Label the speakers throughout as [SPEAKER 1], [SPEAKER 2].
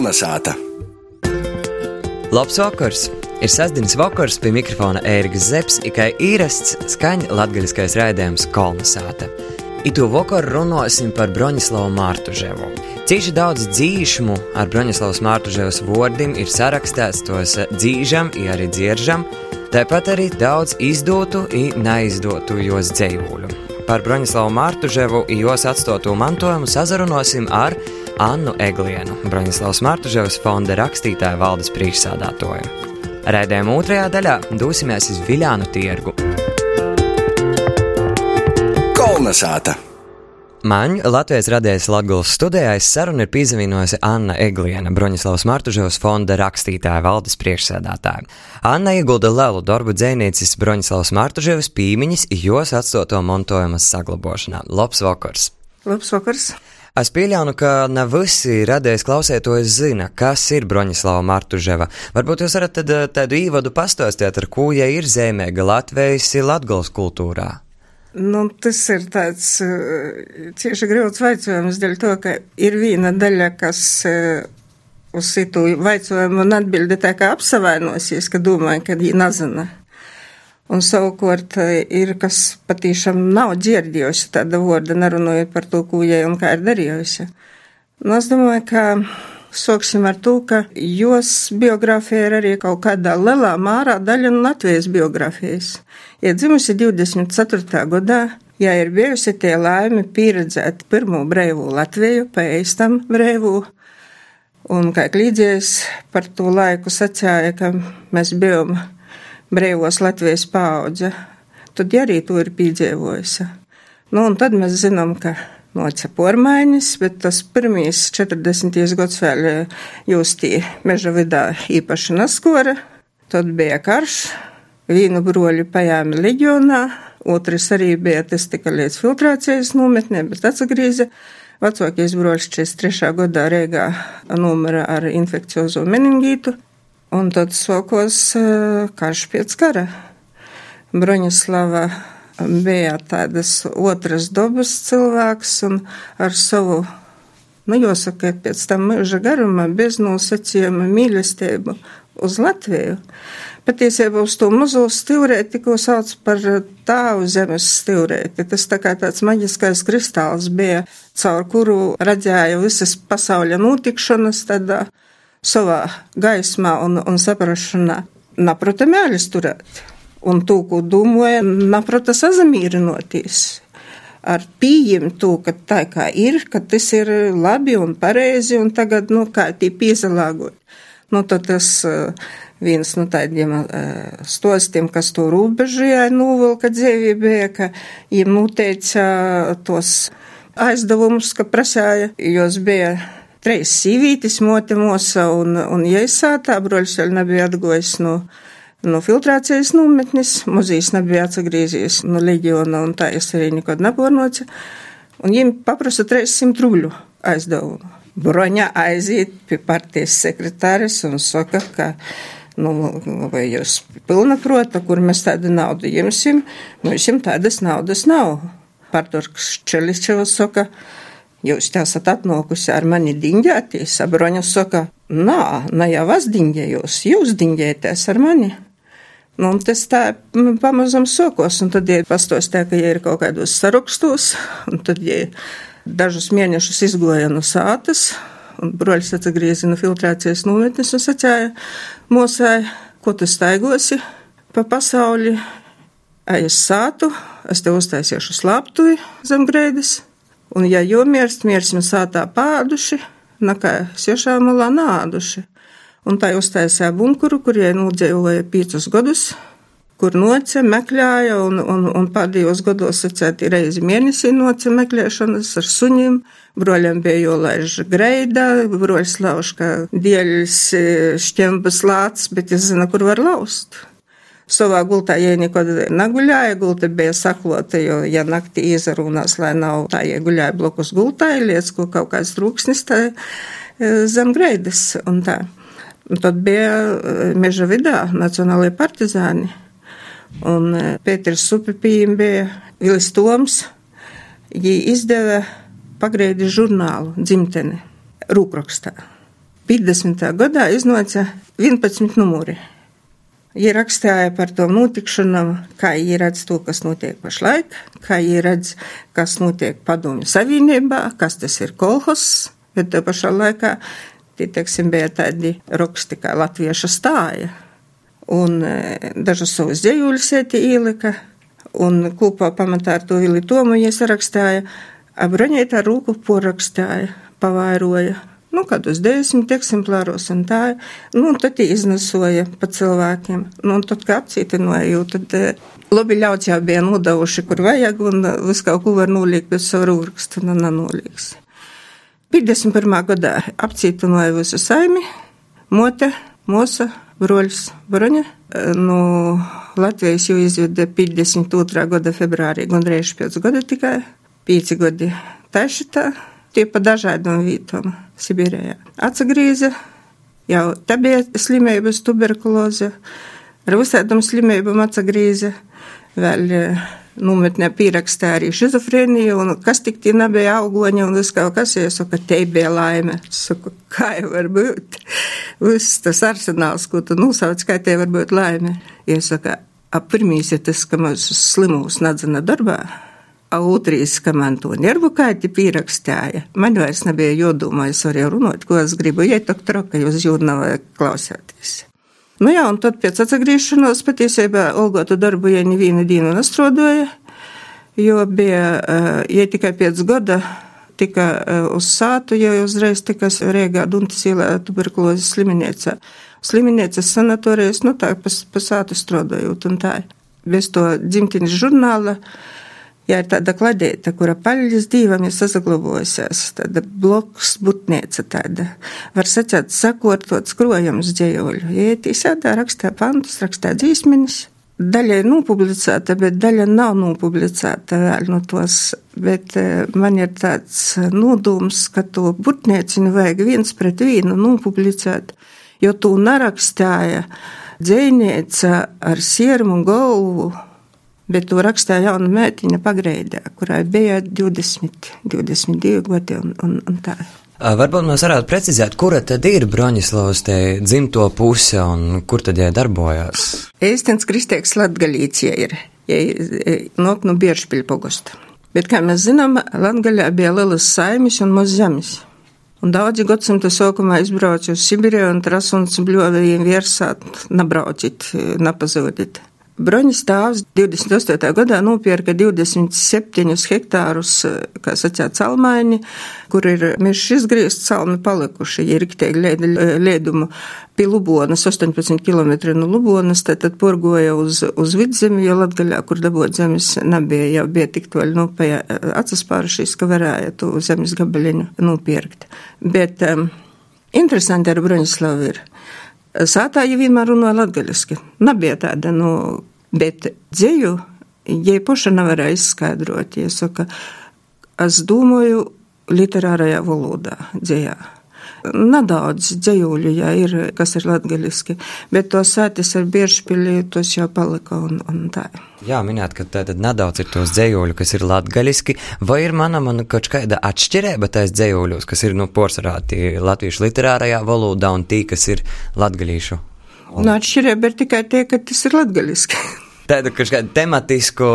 [SPEAKER 1] Kolnesāta!
[SPEAKER 2] Labs vakars! Ir sestdienas vakars pie mikrofona Ēriks Zepsi, tikai īrasts skaņa latgaļiskais raidījums Kolnesāta. Itu vakaru runāsim par Broņislavu Mārtuževu. Cīši daudz dzīšmu ar Broņislavas Mārtuževas vārdiem ir sarakstīts tos dzīžam, ja arī dzieržam, tāpat arī daudz izdotu un neizdotu jos dzējuļu. Par Broņislavu Mārtuževu un jos atstotu mantojumu sazarunosim ar Annu Eglienu, Broņislavas Mārtuževas fonda rakstītāja valdes priekšsādātoju. Raidījuma otrajā daļā dosimies uz Viļānu tirgu.
[SPEAKER 1] Kolnesāta!
[SPEAKER 2] Man Latvijas radijas Latvijas studijā sarunu ir pievienojusi Anna Egliena, Broņislavas Martuževas fonda rakstītāja valdes priekšsēdētāja. Anna iegulda lielu darbu dzēnīcis Broņislavas Martuževas pīmiņas, jos atstoto montojumas saglabošanā. Labs vakars!
[SPEAKER 3] Labs vakars!
[SPEAKER 2] Es pieļauju, ka ne visi radījis klausētojas zina, kas ir Broņislava Martuževa. Varbūt jūs varat tad, tādu īvadu pastāstīt, ar ko ja ir zīmēga Latvijas Latgals kultūrā.
[SPEAKER 3] Nu, tas ir tāds uh, cieši grūts jautājums, dēļ to, ka ir viena daļa, kas uh, uz citu jautājumu un atbildi tā kā apsavainosies, ka domāju, ka viņi nezina. Un savukārt ir, kas patīšām nav dzirdējusi tāda vārda, nerunājot par to, ko viņa un kā ir darījusi. Nu, es domāju, ka sāksim ar to, ka jos biogrāfija ir arī kaut kādā lielā mārā daļa no Latvijas biogrāfijas. Ja dzimusi 24. gadā, ja ir bijusi tie laimi pieredzēt pirmo brīvu Latviju, pēc brīvu, un kā līdzies par to laiku sacīja, ka mēs bijām brīvos Latvijas paudze, tad arī to ir piedzīvojusi. Nu, un tad mēs zinām, ka noca pormaiņas, bet tas pirmīs 40. gads vēl jūs tī meža vidā īpaši naskora. Tad bija karš, vienu broļu pajāmi leģionā, otrs arī bija, tas tika līdz filtrācijas nometnē, bet atsagrīza. Vecākais broļs 43. gadā Rīgā numura ar infekciozo meningītu, un tad sākos karš pēc kara. Broņislava bija tādas otras dabas cilvēks un ar savu, nu, jāsaka, pēc tam mūža garumā, bez nosacījuma mīlestību uz Latviju. Patiesībā uz to mazo stilrēti, ko sauc par tāvu zemes stilrēti, tas tā kā tāds maģiskais kristāls bija, caur kuru redzēja visas pasaules notikšanas tādā savā gaismā un, un saprašanā. Naprota mēlis turēt un to, ko domāja, naprata sazamīrinoties. Ar pieņemt to, ka tā kā ir, ka tas ir labi un pareizi, un tagad, nu, kā tie piezalāgot. Nu, tad tas viens no tādiem uh, stostiem, kas to robežajā novilka dzīvībā, ka viņiem noteica tos aizdevumus, ka prasāja, jos bija treis sīvītis, mote mosa un, un jaisātā, broļs vēl nebija atgojis no. Nu, no filtrācijas nometnes, muzejs nebija atsagriezies no leģiona, un tā es arī nekad nepārnocu. Un viņiem paprasa 300 rubļu aizdevumu. Broņā aiziet pie partijas sekretāres un saka, ka, nu, vai jūs pilna prota, kur mēs tādu naudu ņemsim, nu, tādas naudas nav. Pārtorks Čeličevas saka, jūs esat atnākusi ar mani diņģēties, a Broņa saka, nā, ne jau es diņģējos, jūs diņģēties ar mani. Nu, tas tā pamazam sokos, un tad, ja pastostē, ka ja ir kaut kādos sarakstos, un tad, ja dažus mēnešus izgoja no sātas, un broļs atgriezi no filtrācijas nometnes un sacēja mosai, ko tu staigosi pa pasauli, aiz sātu, es te uztaisīšu slaptuvi zem grēdis, un ja jau mirst, mirsim sātā pāduši, nakā siešā malā nāduši un tā uztaisīja bunkuru, kur jai nodzīvoja piecus gadus, kur noce meklēja, un, un, un pēdējos gados secēti reizi mēnesī noce meklēšanas ar suņiem. Broļam bija jolaiž greida, broļs lauž, ka dieļs e, šķembas lāts, bet es zinu, kur var laust. Savā gultā jai nekad neguļāja, gulta bija saklota, jo, ja naktī izarūnās, lai nav tā, ja guļāja blokus gultā, liec, ko kaut kāds trūksnis tā e, zem greidas un tā. Un tad bija eh, meža vidā Nacionālajie partizāni. Un eh, Pēters Supipījiem bija Vilis Toms. Viņi izdeva pagreidi žurnālu dzimteni rūkrakstā. 50. gadā iznāca 11 numuri. Viņa rakstīja par to notikšanām, kā viņa redz to, kas notiek pašlaik, kā viņa redz, kas notiek padomju savienībā, kas tas ir kolhos, bet te pašā laikā tie, teiksim, bija tādi raksti kā latvieša stāja. Un e, dažas savas dzējuļus ieti ielika, un kopā pamatā ar to Vili Tomu iesarakstāja, abroņētā rūku porakstāja, pavairoja nu, kādus desmit eksemplāros un tā. Nu, tad iznesoja pa cilvēkiem. Nu, un tad, kā apcietinoja, jo tad eh, labi ļauts jau bija nodevuši, kur vajag, un eh, visu kaut ko var nolikt bez savu rūkstu, un nenoliks. 51. gadā apcietinoja visu saimi, mote, mosa, broļs, broņa. Eh, no Latvijas jau izveda 52. gada februārī, gandrīz pēc gada tikai, 5 gadi tašitā. Tie pa dažādām vietām Sibīrijā. Atsagrīza, jau te bija slimības tuberkuloze, ar visādām slimībām atsagrīza, vēl nometnē pierakstīja arī šizofrēniju, un kas tik tie nebija augoņi, un viss kaut kas, es saku, te bija laime. Es saku, kā jau var būt? Viss tas arsenāls, ko tu nosauc, kā te var būt laime. Es saku, ap pirmīs ir tas, ka mums slimus nadzina darbā. Autrīs, ka man to nervu kaiti pierakstīja. Man vairs nebija jodomā, es varēju runāt, ko es gribu, ja tak troka jūs jūrnavā klausēties. Nu jā, un tad pēc atsagriešanos patiesībā Olgota darbu, ja nevienu dienu nestrodoja, jo bija, ja tikai pēc gada tika uz sātu, ja uzreiz tika Rēgā Duntas ielā tuberkulozes slimnīca. Slimnīcas sanatorijas, nu tā, pa, pa sātu strodojot un tā. Bez to dzimtenes žurnāla Ja ir tāda kladēta, kura paļas dīvam ir sazaglobojusies, tāda bloks butnēca tāda, var sacēt sakortot skrojams dzējoļu. Ja tīsādā rakstā pantus, rakstā dzīsmenis, daļa ir nopublicēta, bet daļa nav nopublicēta vēl no tos, bet man ir tāds nodūms, ka to butnēcinu vajag viens pret vienu nopublicēt, jo to narakstāja dzēnieca ar siermu galvu bet to rakstīja jauna meitiņa pagreidē, kurai bija 20, 22 gadi un, un, un tā.
[SPEAKER 2] Varbūt mēs varētu precizēt, kura tad ir Broņislavas te dzimto puse un kur tad jai darbojās?
[SPEAKER 3] Eistens Kristieks Latgalīts ja ir, ja nok no Bieršpiļa pogosta. Bet, kā mēs zinām, Latgaļā bija lielas saimis un maz zemes. Un daudzi gadsimta sākumā izbrauca uz Sibiriju un trasuns bļovējiem viersāt, nabraucit, napazūdit. Broņas tēvs 28. gadā nopirka 27 hektārus, kā sacīt, salmaini, kur ir mežs izgriezt, salmi palikuši, ja riktēgi lēdumu pie Lubonas, 18 km no Lubonas, tad, tad porgoja uz, uz vidzemi, jo Latgaļā, kur dabot zemes, nebija, jau bija tik toļi, nu, pie acaspārušies, ka varēja to zemes gabaliņu nopirkt. Bet um, interesanti ar Broņislavu ir. Sātā jau vienmēr runāja latgaļiski. Nebija tāda, nu, Bet dzēju, ja paša nevarēja izskaidrot, ja saka, es domāju literārajā valodā dzējā. Nedaudz dzējuļu, jā, ir, kas ir latgaļiski, bet to sētis ar biežpili, tos jau palika un, un tā.
[SPEAKER 2] Jā, minēt, ka tātad nedaudz ir tos dzējuļu, kas ir latgaļiski, vai ir mana, man kaut kāda atšķirība tais dzējuļos, kas ir, nu, porsarāti latviešu literārajā valodā un tī, kas ir latgaļīšu
[SPEAKER 3] Un... Nu, atšķirība ir tikai tie, ka tas ir latgaļiski.
[SPEAKER 2] Tāda kā kāda tematisku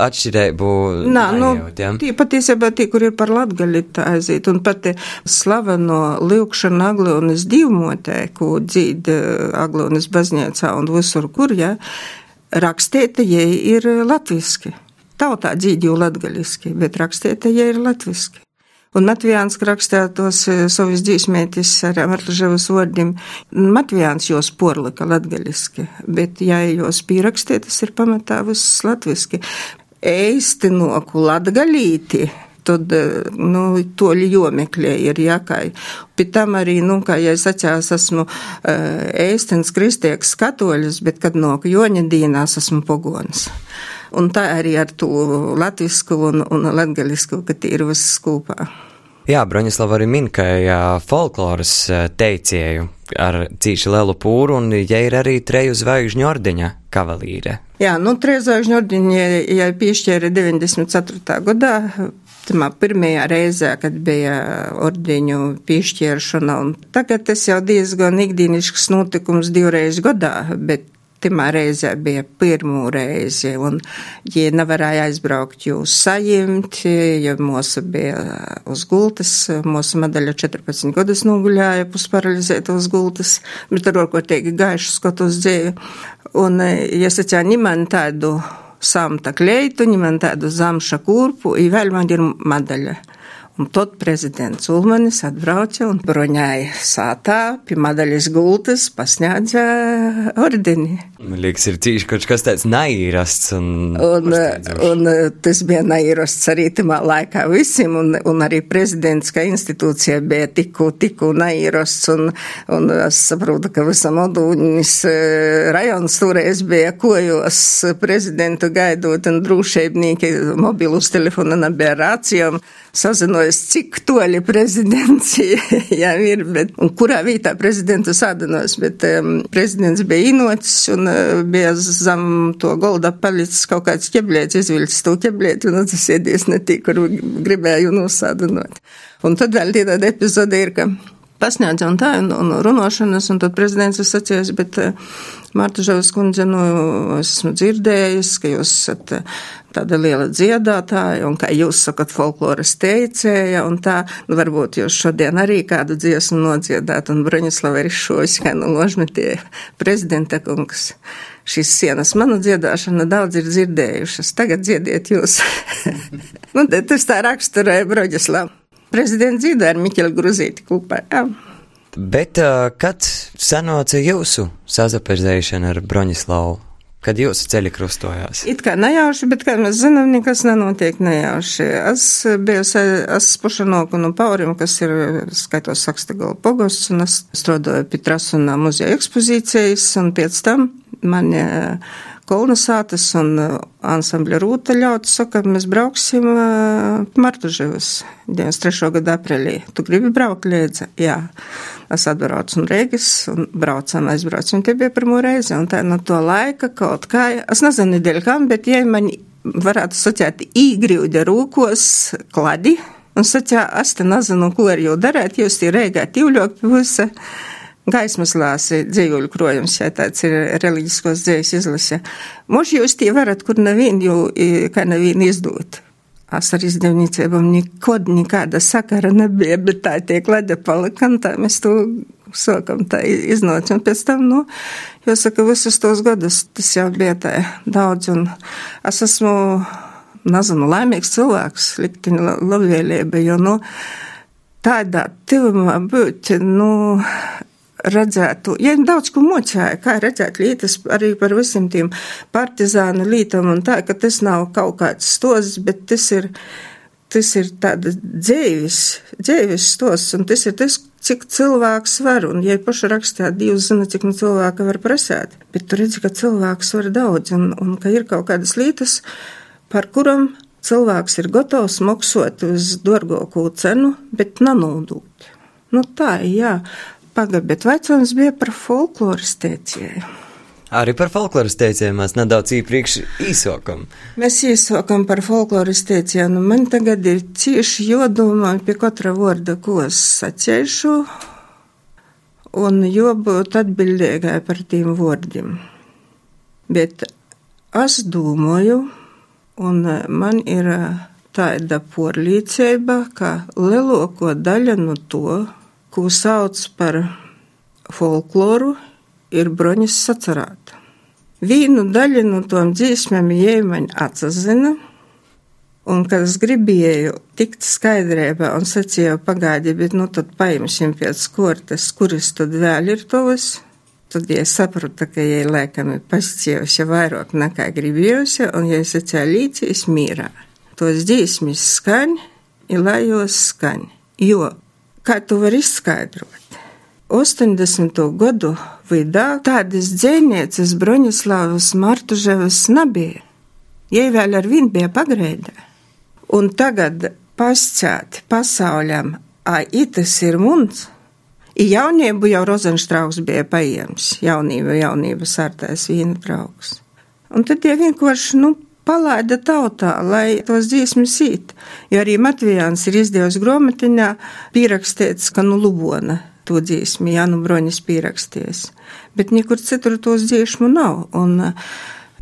[SPEAKER 2] atšķirību.
[SPEAKER 3] Nā, nu, ja? tie patiesībā tie, kur ir par latgaļi tā aiziet, un pati slaveno Liukšana Aglonis divmotē, ko dzīd eh, Aglonis baznīcā un visur, kur, ja, rakstieta, ja ir latviski. Tautā dzīd jau latgaļiski, bet rakstieta, ja ir latviski. Un Matvijāns rakstā tos e, savus dzīsmētis ar Marlaževas vārdiem. Matvijāns jos porlika latgaļiski, bet, ja jos pierakstē, tas ir pamatā viss latviski. Eistinoku latgaļīti tad, e, nu, toļi jomeklē ir jākai. Pēc tam arī, nu, kā ja es atcās, esmu uh, ēstens kristieks katoļus, bet, kad no joņa dīnās esmu pogonis. Un tā arī ar to latvisku un, un latgaļisku, ka tie ir viss kopā.
[SPEAKER 2] Jā, Broņislava arī min, ka jā, folkloras teicēju ar cīši lielu pūru, un ja ir arī treju zvaigžņu ordeņa kavalīre.
[SPEAKER 3] Jā, nu, treju zvaigžņu ordeņa, ja piešķēra 94. gadā, pirmajā reizē, kad bija ordeņu piešķiršana, un tagad tas jau diezgan ikdienisks notikums divreiz gadā, bet Timā reizē bija pirmo reizi, un, ja nevarēja aizbraukt jūs sajimt, jo mūsu bija uz gultas, mūsu medaļa 14 gadus noguļāja pusparalizēta uz gultas, bet ar orkotīgi gaišu skatos dzēju. Un, ja sacā, ņemam tādu samta kleitu, ņemam tādu zamša kurpu, i vēl man ir medaļa. Un tad prezidents Ulmanis atbrauca un broņāja sātā pie madaļas gultas, pasņādza ordeni.
[SPEAKER 2] Man liekas, ir cīši kaut kas tāds naīrasts. Un,
[SPEAKER 3] un, un tas bija naīrasts arī tamā laikā visiem, un, un arī prezidents, kā institūcija bija tiku, tiku naīrasts, un, un es saprotu, ka visam Odūņas rajons toreiz bija kojos prezidentu gaidot, un drūšeibnīki mobilus telefonu nebija rācijām sazinojas, cik toļi prezidents jau ir, bet, un kurā vietā prezidentu sadanos, bet um, prezidents bija inots un bija zem to golda palicis kaut kāds ķeblēts, izvilcis to ķeblēti un tas iedies netīk, kur gribēju nosādinot. Un tad vēl tāda epizode ir, ka pasniedz un tā, un, un runošanas, un tad prezidents ir sacījis, bet uh, Marta Žavas kundze, nu, es esmu dzirdējis, ka jūs esat uh, tāda liela dziedātāja, un kā jūs sakat, folkloras teicēja, un tā, nu, varbūt jūs šodien arī kādu dziesmu nodziedāt, un Broņislava ir šos, kā nu ložmetie prezidenta kungs. Šīs sienas manu dziedāšanu daudz ir dzirdējušas, tagad dziediet jūs. nu, tas tā raksturēja Broņislava. Prezidents dziedāja ar Miķelu Gruzīti kopā, jā.
[SPEAKER 2] Bet kad sanāca jūsu sazaperzēšana ar Broņislavu? kad jūsu ceļi krustojās?
[SPEAKER 3] It kā nejauši, bet, kā mēs zinām, nekas nenotiek nejauši. Es biju, es pašanoku no Paurim, kas ir, skaitos, Sakstagala pogosts, un es strādāju pie Trasunā muzeja ekspozīcijas, un pēc tam man kolonizātas un ansambļa rūta ļauts saka, mēs brauksim Martuževas 93. gada aprīlī. Tu gribi braukt, Liedze? Jā. Es atbraucu un Rīgas un braucam, aizbraucu, un tie bija pirmo reizi, un tā no to laika kaut kā, es nezinu, nedēļ kam, bet ja man varētu sacīt īgrīvdi rūkos kladi, un sacīja, es te nezinu, ko ar jau darēt, jūs tie Rīgā tīvļok puse gaismas lāsi dzīvuļu krojums, ja tāds ir reliģiskos dzējas izlase. Moši jūs tie varat, kur nevienu, jau, kā nevienu izdot. Es ar izdevniecībām nekad nekāda sakara nebija, bet tā tiek leda palika, un tā mēs to sākam tā iznāca. Un pēc tam, nu, jāsaka, visus tos gadus tas jau bija tā daudz, un es esmu, nezinu, laimīgs cilvēks, liktiņa labvēlība, jo, nu, tādā tivumā būt, nu, redzētu, ja daudz ko mocēja, kā redzēt lietas arī par visiem tiem partizānu lītam un tā, ka tas nav kaut kāds stos, bet tas ir, tas ir tāda dzēvis, dzēvis stos, un tas ir tas, cik cilvēks var, un ja paši rakstā Dievs zina, cik nu cilvēka var prasēt, bet tu redzi, ka cilvēks var daudz, un, un ka ir kaut kādas lietas, par kuram cilvēks ir gatavs maksāt uz dārgāko cenu, bet nenodūt. Nu tā, jā. Pagaid, bet vecums bija par folkloras teicēju.
[SPEAKER 2] Arī par folkloras teicēju mēs nedaudz īpriekš īsokam.
[SPEAKER 3] Mēs īsokam par folkloras teicēju, nu man tagad ir cieši jodomā pie katra vorda, ko es sacēšu, un jobūt atbildīgai par tiem vordiem. Bet es domāju, un man ir tāda porlīcība, ka lielāko daļa no to, ko sauc par folkloru, ir broņas sacerāta. Vienu daļu no tom dziesmām jēmaņa atzina, un kad es gribēju tikt skaidrībā un sacīju pagaidi, bet nu tad paimsim pēc kortes, kuras tad vēl ir tos, tad ja sapratu, ka jai laikam ir pascievusi vairāk nekā gribējusi, un ja es sacīju līdzīs mīrā. Tos dziesmas skaņ, ir lai jos skaņ, jo Kā to var izskaidrot? 80. gadu vidā tādas dzēnieces Broņislavas Martuževas nebija. Jai vēl ar vien bija pagreidē. Un tagad pascēt pasauļam, ai, itas ir mums. I jaunību jau Rozenštrauks bija paiems, jaunība, jaunība sārtais viena draugs. Un tad tie vienkārši, nu, palaida tautā, lai tos dziesmas īt. Jo arī Matvijāns ir izdevusi gromatiņā pierakstīts, ka nu lubona to dziesmu, Jānu Broņas pieraksties. Bet nekur citur tos dziesmu nav. Un,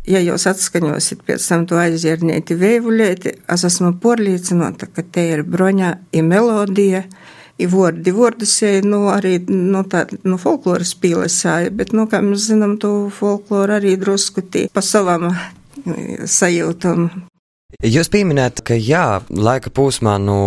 [SPEAKER 3] ja jūs atskaņosiet pēc tam to aizjērnieti vēvuļieti, es esmu porlīcinota, ka te ir broņa i melodija, i vordi. Vordus jau nu, arī nu, tā, nu, folkloras pīlesāja, bet, nu, kā mēs zinām, to folkloru arī drusku tī pa savam sajūtam.
[SPEAKER 2] Jūs pieminējat, ka jā, laika posmā no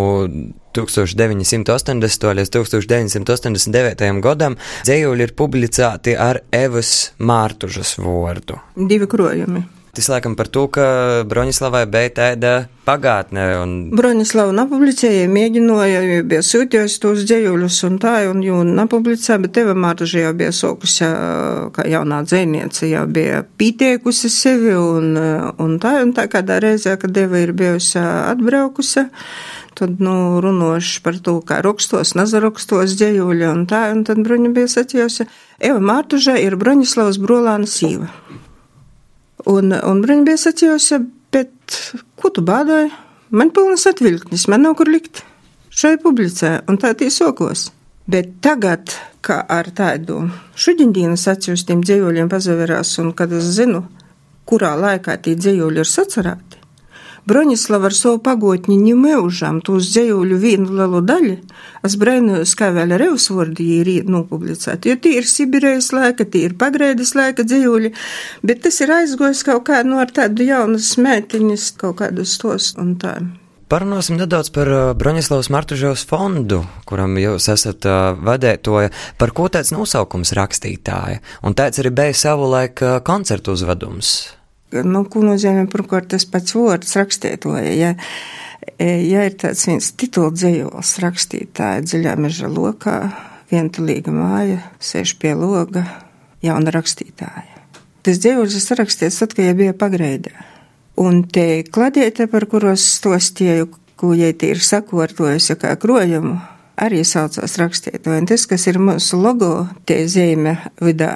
[SPEAKER 2] 1980. līdz 1989. gadam dzējuļi ir publicēti ar Evas Mārtužas vārdu.
[SPEAKER 3] Divi krojumi.
[SPEAKER 2] Tas laikam par to, ka Broņislavai bija tāda pagātne. Un...
[SPEAKER 3] Broņislava napublicēja, mēģināja, bija sūtījis tos dzējuļus un tā, un jau napublicēja, bet teva Mārtaža jau bija sokusi, kā jaunā dzēniece, jau bija pītiekusi sevi un, un tā, un tā kādā reizē, kad deva ir bijusi atbraukusi tad, nu, runāšu par to, kā rakstos, nazarakstos dzējuļi un tā, un tad Bruņa bija sacījusi, Eva Mārtuža ir Broņislavas brolāna sīva. Un, un bija sacījusi, bet ko tu bādāji? Man pilnas atvilknis, man nav kur likt šai publicē, un tā tī sokos. Bet tagad, kā ar tādu šudiņdienas atjūstiem dzīvoļiem pazaverās, un kad es zinu, kurā laikā tie dzīvoļi ir sacerēti, Broņislava ar savu pagotni ņemeužām tos dzējuļu vienu lielu daļu, es brainojos, kā vēl ar Eusvordi ir nopublicēti, jo tie ir Sibirējas laika, tie ir pagrēdas laika dzējuļi, bet tas ir aizgojis kaut kā no ar tādu jaunas mētiņas, kaut kādus tos un tā.
[SPEAKER 2] Parunāsim nedaudz par Broņislavas Martuževs fondu, kuram jūs esat uh, vadētoja. Par ko tāds nosaukums rakstītāja? Un tāds arī bija savulaik uh, koncertu uzvedums
[SPEAKER 3] nu, ko nozīmē pirmkārt tas pats vārds rakstietoja. Ja, ja ir tāds viens titula dzējols rakstītāja dziļā meža lokā, vientulīga māja, sēž pie loga, jauna rakstītāja. Tas dzējols ir sarakstīts tad, kad ja bija pagreidē. Un te kladiete, par kuros stostīju, ko jai tie ir sakortojusi kā krojumu, arī saucās rakstītāja. Un tas, kas ir mūsu logo, tie zīme vidā,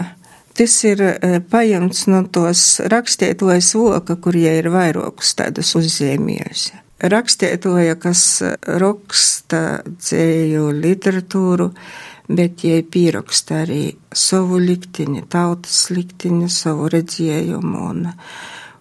[SPEAKER 3] Tas ir e, paņemts no tos rakstietojas voka, kur ja ir vairākus tādus uzzīmējusi. Rakstietoja, kas raksta dzēju literatūru, bet jai pieraksta arī savu liktini, tautas liktini, savu redzējumu, un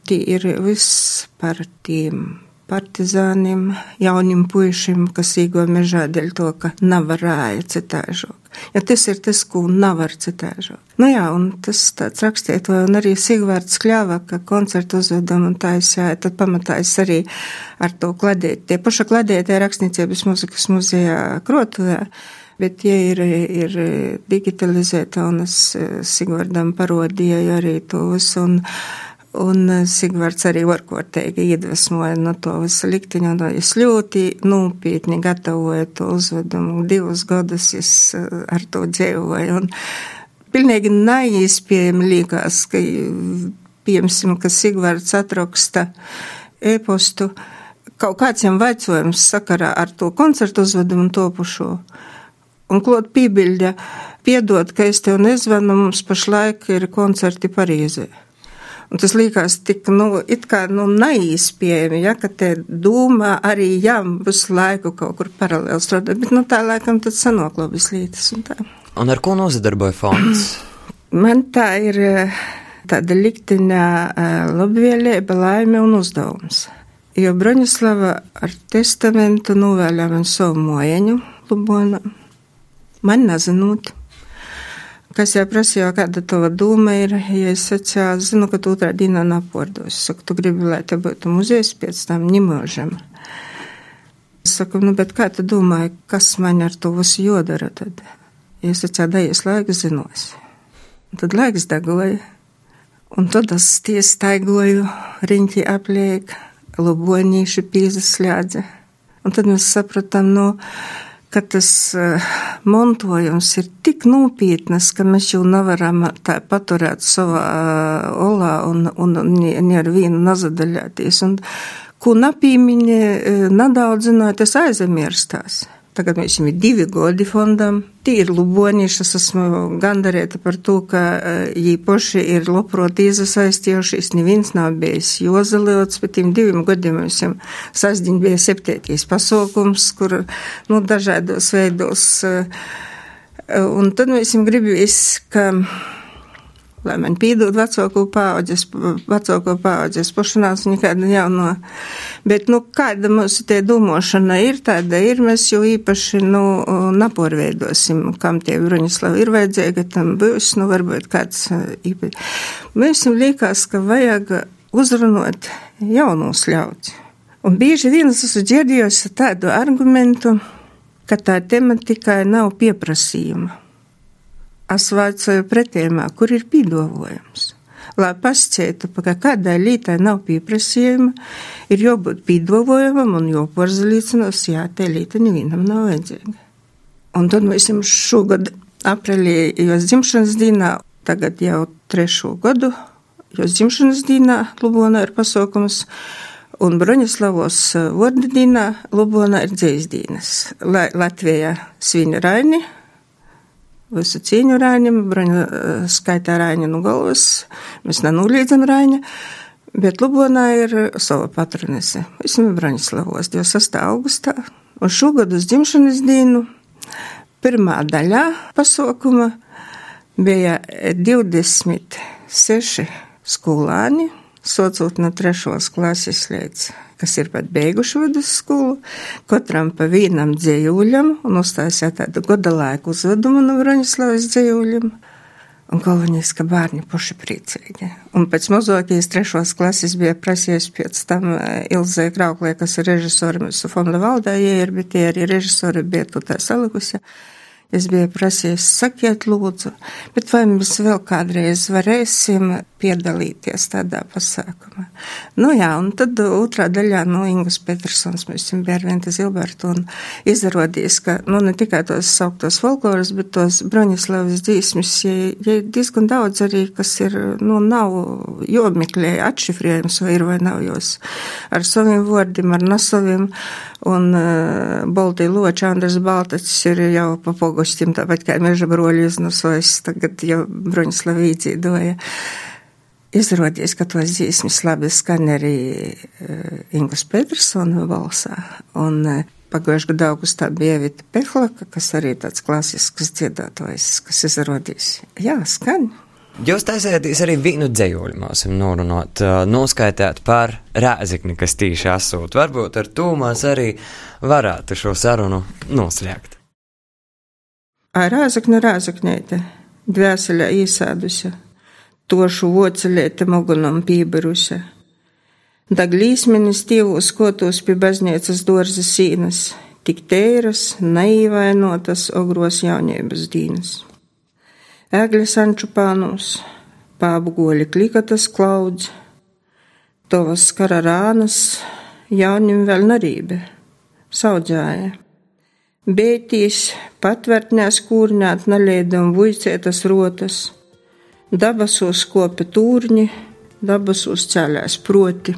[SPEAKER 3] tie ir viss par tiem partizāniem, jaunim puišiem, kas īgo mežā dēļ to, ka nav varēja citāžok. Ja tas ir tas, ko nav var citāžot. Nu jā, un tas tāds rakstiet, un arī Sigvārds Kļāva, ka koncertu uzvedam un jā, tad pamatājas arī ar to kladēt. Tie paša kladētie rakstniecības muzikas muzejā Krotuvē. Bet, ja ir, ir digitalizēta, un es Sigvardam parodīju arī to visu, un Un eh, Sigvards arī varkotīgi iedvesmoja no to visu likteņu, un es ļoti nopietni gatavoju to uzvedumu. Divus gadus es eh, ar to dzīvoju, un pilnīgi neizpējami liekas, ka, piemēram, ka Sigvards atraksta e-postu, kaut kāds jam vaicojums sakarā ar to koncertu uzvedumu topušo. Un klot pībiļģa, piedod, ka es tev nezvanu, mums pašlaik ir koncerti Parīzē. Un tas liekas tik, nu, it kā, nu, neizpējami, ja, ka te dūmā arī jām visu laiku kaut kur paralēli strādāt, bet, nu, tā laikam tad sanoklobis lītas un tā.
[SPEAKER 2] Un ar ko nozadarboja fonds?
[SPEAKER 3] Man tā ir eh, tāda likteņa eh, labvēlība, laime un uzdevums. Jo Broņislava ar testamentu novēlēja man savu mojeņu, Lubona, man nezinot kas jau prasīja, kāda tava doma ir, ja es sacīju, zinu, ka tu otrā dienā napordos. Saku, tu gribi, lai te būtu muzejs pēc tam ņemožam. Es saku, nu, bet kā tu domāji, kas man ar to visu jodara tad? Ja es sacīju, dajies laiks zinos. Tad laiks dagoja. Un tad es tiesa staigoju, riņķi apliek, lobonīši pīzas slēdze. Un tad mēs sapratām, nu, no, ka tas uh, montojums ir tik nopietnas, ka mēs jau nevaram tā paturēt savā uh, olā un, un, un ne ar vienu nazadaļāties. Un, ko napīmiņi uh, nedaudz zināja, tas aizmirstās. Tagad mēs esam divi godi fondam. Tīri luboņieši, es esmu gandarēta par to, ka jī poši ir loproti iesaistījušies, neviens nav bijis jozaļots, bet tiem diviem gadiem mums sasdiņ bija septēties pasaukums, kur, nu, dažādos veidos. Un tad mēs gribējām, ka lai man piedod vecāko paudzes, vecāko paudzes pašanās nekāda jauno. Bet, nu, kāda mums te domāšana ir, tāda ir, mēs jau īpaši, nu, naporveidosim, kam tie Bruņislavi ir vajadzīga, tam būs, nu, varbūt kāds īpaši. Mēs jums liekas, ka vajag uzrunot jaunos ļauts. Un bieži vien es esmu dzirdējusi tādu argumentu, ka tā tematikai nav pieprasījuma. Es vaicoju pretējumā, kur ir pīdolojums. Lai pasciētu, ka kādai lītai nav pieprasījuma, ir jābūt pīdolojumam un jāporzalīcinos, jā, te līta nevienam nav vajadzīga. Un tad mēs jums šogad aprīlī, jos dzimšanas dienā, tagad jau trešo gadu, jos dzimšanas dienā Lubonā ir pasaukums, un Broņislavos vārdu dienā Lubonā ir dzēsdienas. Latvijā svina Raini, Raiņam, Braņa eh, skaitā Raiņa no galvas, mēs nenulīdzam Raiņa, bet Lubonā ir sava patronese. Esmu Braņislavos 26. augustā, un šogad uz dzimšanas dienu pirmā daļā pasaukuma bija 26 skolāni, socot no trešos klases līdz kas ir pat beiguši vidusskolu, katram pa vienam dzējuļam un uztaisīja tādu goda laiku uzvedumu no Vraņaslavas dzējuļiem. Un galvenais, ka bērni paši priecīgi. Un pēc mazākīs trešos klases bija prasies pēc tam eh, Ilzē Krauklē, kas ir režisori mūsu fonda valdē, ja ir, bet tie arī režisori bija tu tā salikusi. Es biju prasījis, sakiet, lūdzu, bet vai mēs vēl kādreiz varēsim piedalīties tādā pasākumā? Nu jā, un tad otrā daļā, nu, Ingus Petersons, mēs esam bija ar Venta Zilbertu un izrādījis, ka, nu, ne tikai tos sauktos folkloras, bet tos Broņislavas dzīsmis, ja, ja diezgan daudz arī, kas ir, nu, nav jomeklē atšifrējums, vai ir vai nav jos ar saviem vārdiem, ar nasaviem, un uh, Baltī Loča Andras Baltacis ir jau pa pogostim, tāpat kā meža broļi iznusojis, tagad jau Broņislava īdzīdoja. Izrādījās, ka tos dzīsmis labi skan arī Ingus Petersona balsā, un pagājušajā gadā augustā bija Vita Pehlaka, kas arī tāds klasisks dziedātājs, kas izrādījās. Jā, skan.
[SPEAKER 2] Jūs taisēties arī vienu dzējoļu māsim norunāt, noskaitāt par rēzikni, kas tīši asūt. Varbūt ar to mēs arī varētu šo sarunu noslēgt.
[SPEAKER 3] Rēzakne, rēzaknēte, dvēselē iesēdusi, tošu vocelēte mugunam pīberusi. Dag līsmenis tīvos skotos pie baznīcas dorza sīnas, tik tēras, neīvainotas ogros jaunības dīnas. Ēgļa sanču pānos, pābugoļi klikatas klaudz, tovas skara rānas, jaunim vēl narībe, saudzēja. Bētīs patvērtnēs kūrņāt nalēdam vuicētas rotas, dabasos kopi tūrņi, dabasos ceļās proti.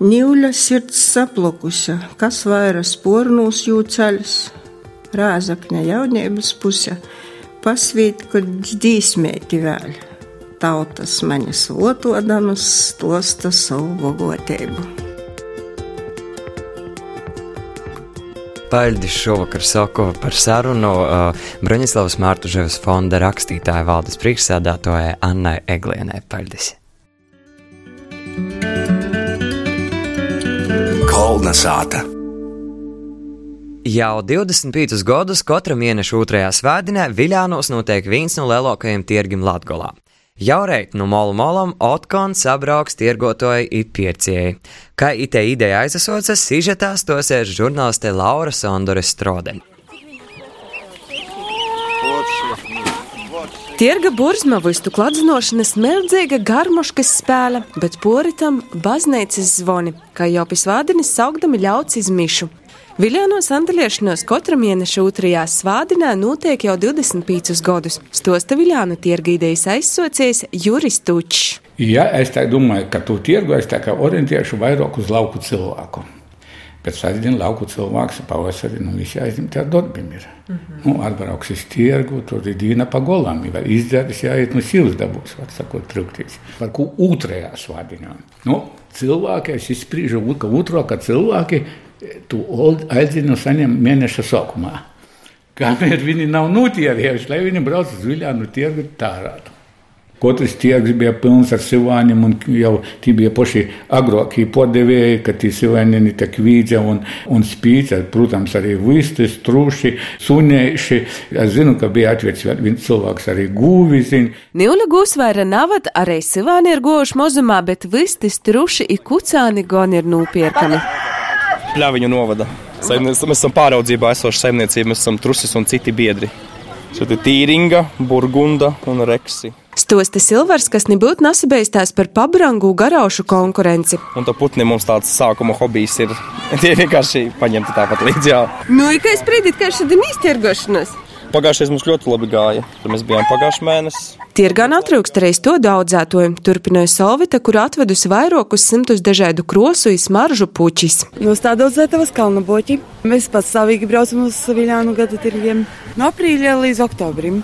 [SPEAKER 3] Nīvļa sirds saplokusi, kas vairas pornūs jūceļas, rāzakņa jaunības puse pasvīt, kad dīsmēti vēl. Tautas manis otodamas tosta savu bogotību.
[SPEAKER 2] Paļģis šovakar sako par sarunu uh, Broņislavas Mārtuževas fonda rakstītāja valdes priekšsēdātojai Annai Eglienai Paļģis.
[SPEAKER 1] Kolna sāta.
[SPEAKER 2] Jau 25 gadus katra mēneša otrajā svētdienā Viļānos notiek viens no lielākajiem tirgiem Latgolā. Jau reit no molu molam otkon sabrauks tirgotoji i pircēji. Kā ite ideja aizasocas, sižetā stosies žurnāliste Laura Sondore Strodeļa.
[SPEAKER 4] Tirga burzma vistu kladzinošana smeldzīga garmoškas spēle, bet poritam baznīcas zvoni, kā jau pisvādinis saugdami ļauts izmišu. Viljānos andaliešanos katra mēneša otrajā svādinā notiek jau 25 gadus. Stosta Viljānu tirgīdejas aizsociējs Juris Tučs.
[SPEAKER 5] Ja es tā domāju, ka tu tirgu es tā kā orientēšu vairāk uz lauku cilvēku. Bet sastāvdaļā lauku cilvēks pavasarī nu, visi aizņemti ar darbiem. Ir. Mm -hmm. nu, atbrauks uz tirgu, tur ir dīna pa golām, vai izdzēris jāiet no sīvas dabūs, var sakot, trūktīs. Par ko otrajā svadiņā. Nu, cilvēki, es izspriežu, ka otro, ka cilvēki tu aizinu saņem mēneša sākumā. Kamēr viņi nav nutierējuši, lai viņi brauc uz Viljānu tirgu tārātu. Katrs tirgus bija pilns ar sivāņiem, un jau tie bija paši agrākie podevēji, ka tie sivāņi tā kvīdza un, un spīca, protams, arī vistas, trūši, sunējuši. Es zinu, ka bija atvērts viens cilvēks arī gūvi.
[SPEAKER 4] Nīla gūsvēra navat arī sivāni ir gojuši mozumā, bet vistas, trūši i kucāni gan ir nūpierkami.
[SPEAKER 6] Pļaviņu novada. Saimniec, mēs esam pāraudzībā esoša saimniecība, mēs esam trusis un citi biedri. Šeit ir tīringa, burgunda un reksi.
[SPEAKER 4] Stosta Silvers, kas nebūtu nesabēstās par pabrangu garaušu konkurenci.
[SPEAKER 6] Un to putni mums tāds sākuma hobijs ir. Tie vienkārši paņemti tāpat līdzi. Jā.
[SPEAKER 4] Nu, ir kā es sprīdīt, ka šodien iztirgošanas.
[SPEAKER 6] Pagājušais mums ļoti labi gāja. Tur mēs bijām pagājušajā mēnesī.
[SPEAKER 4] Tirgā netrūkst arī to daudzētoju, turpināja Solvita, kur atvedusi vairākus simtus dažādu krosu un smaržu puķis.
[SPEAKER 7] No tā daudzētavas kalna boķi. Mēs pats savīgi braucam uz Viljānu gada tirgiem no aprīļa līdz oktobrim.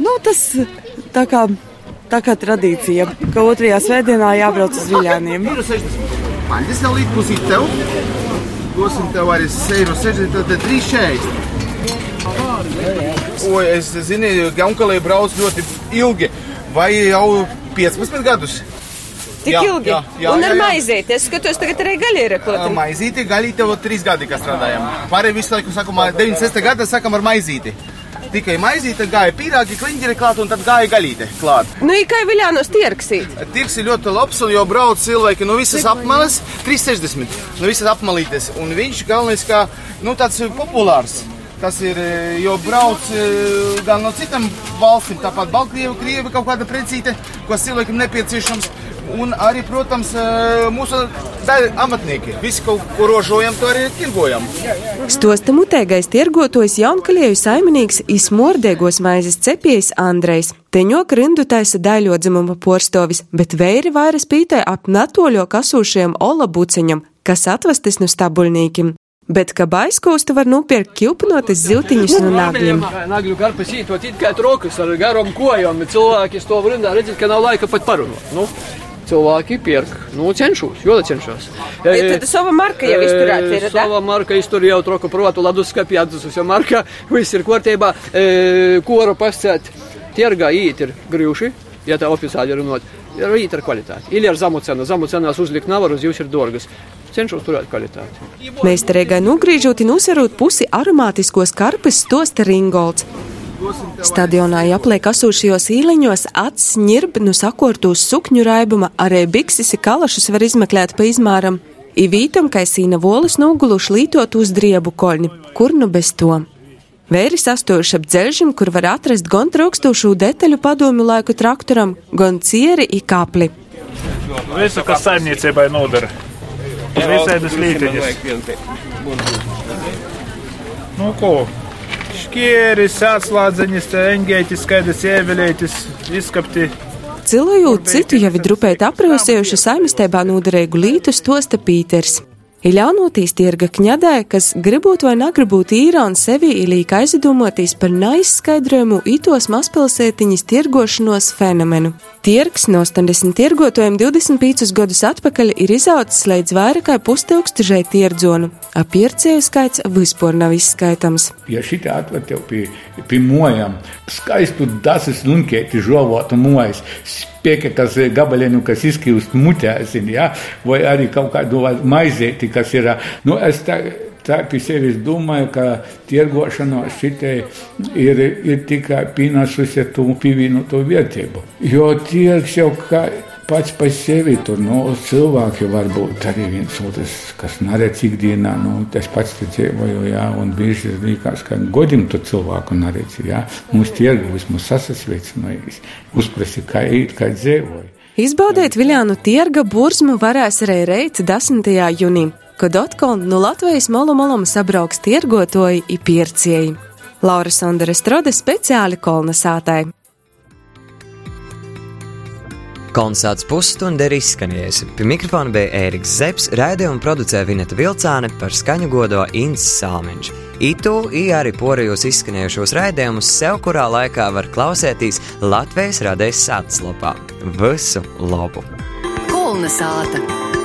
[SPEAKER 7] Nu, tas tā kā, tā kā tradīcija, ka otrajā svētdienā jābrauc uz Viljāniem.
[SPEAKER 8] Maļas jau līdz pusīt tev. Dosim tev arī 60, tad 3,40. O, es zinu, ka Unkalē brauc ļoti ilgi. Vai jau 15 gadus?
[SPEAKER 4] Tik jā, ilgi. Jā, jā, un ar maizīti. Es skatos, tagad arī gaļa ir klāta.
[SPEAKER 8] Maizīti, gaļīte jau 3 gadi, kas strādājam. Pārējie visu laiku sakam, 96. gada sakam ar maizīti. Tikai maizīte gāja pīrāgi, kliņģeri klāt un tad gāja gaļīte klāt.
[SPEAKER 4] Nu, kā Viljānos tirksīt?
[SPEAKER 8] Tirks ir ļoti labs un jau brauc cilvēki no visas apmales, 360, no visas apmalītes. Un viņš galvenais kā, nu, tāds populārs. Tas ir, jo brauc gan no citām valstīm, tāpat Baltkrievija, Krievija kaut kāda precīte, ko cilvēkam nepieciešams. Un arī, protams, mūsu amatnieki. Visi, ko, ko rožojam, to arī tirgojam.
[SPEAKER 4] Stosta mutēgais tirgotojs Jaunkalieju saimnieks Ismordēgos maizes cepējs Andrejs. Teņoka rindu taisa daļodzimuma porstovis, bet vēri vairas pītē ap natoļo kasūšiem ola buceņam, kas atvestis no stabuļnīkim bet ka aizkūstu var nopirkt ķilpinotas ziltiņus no nagļiem.
[SPEAKER 9] Nagļu karpas ītot it kā trokas ar garom kojām, bet cilvēki to rindā redzēt, ka nav laika pat parunāt. Nu? cilvēki pērk. Nu, cenšos, jo cenšos.
[SPEAKER 4] E, tad sava marka jau izturēta ir.
[SPEAKER 9] Sava marka iztur jau troku protu, ladus skapī atzususi marka, viss ir kārtībā. E, Koru pascēt, tirgā īt ir grūši, ja tā oficiāli runāt. Ir īt ar kvalitāti. Ir ar zamu cenu, zamu cenās uzlikt nevar, uz jūs ir dārgas cenšos turēt kvalitāti.
[SPEAKER 4] Reigai nugriežot un uzsverot pusi aromātiskos karpes stosta ringolds. Stadionā apliek asūšajos īliņos acis ņirb no sakortos sukņu raibuma, arī bikses kalašus var izmeklēt pa izmēram. Ivītam kaisīna volis noguluši lītot uz driebu koļņi, kur nu bez to. Vēris astojuši ap dzelžim, kur var atrast gan trūkstošu detaļu padomju laiku traktoram, gan cieri i kapli.
[SPEAKER 10] Visu, kas saimniecībai nodara. Visādas līnijas. Nu, ko? Šķieris, atslādzeņas, eņģētis, skaidrs, ievelētis, izskapti.
[SPEAKER 4] Cilvēku citu jau ir drupēt aprosējuši saimistībā noderīgu lītu stosta Pīters. Ir ļaunotīs tirga kņadē, kas gribot vai negribot īrā un sevi ilīgi aizdomotīs par neizskaidrojumu itos mazpilsētiņas tirgošanos fenomenu. Tirgs no 80 tirgotājiem 25 gadus atpakaļ ir izaudzis līdz vairāk kā pustilkstošai tirdzonu, a pircēju skaits vispār nav izskaitams.
[SPEAKER 5] Ja šī atver tev pie, pie mojām, skaistu dasis lunkēti žovotu mojas, pequecas, gabalenucas, isquios, muitas, assim, ah, vou ali colocar duas mais éticas, será. Não, esta, так из себе думаю, ка тирго шано шите и и тика пина сусету пивину то ветебо. Йо тир все ка pats par sevi tur nu, cilvēki var būt arī viens otrs, kas neredz ikdienā. Nu, es pats te dzīvoju, jā, un bieži liekas, ka godim to cilvēku neredz, jā. Mums tirgu vismaz sasasveicinājis, uzprasi, kā īt, kā dzīvoju.
[SPEAKER 4] Izbaudīt Viljānu tirga burzmu varēs arī reit 10. jūnijā kad atkal no Latvijas malu malam sabrauks tirgotoji i piercēji. Laura Sondere Strode speciāli kolonizētāji.
[SPEAKER 2] Kolonizācijas pusstunda ir izskanējusi. Pie mikrofona bija Ēriks Zepsi, raidījumu producēja Vineta Vilcāne par skaņu godo Inns Salmiņš. Itu i arī porajos izskanējušos raidījumus sev kurā laikā var klausēties Latvijas radējas sātaslapā. Visu labu!
[SPEAKER 11] Kolna sāta!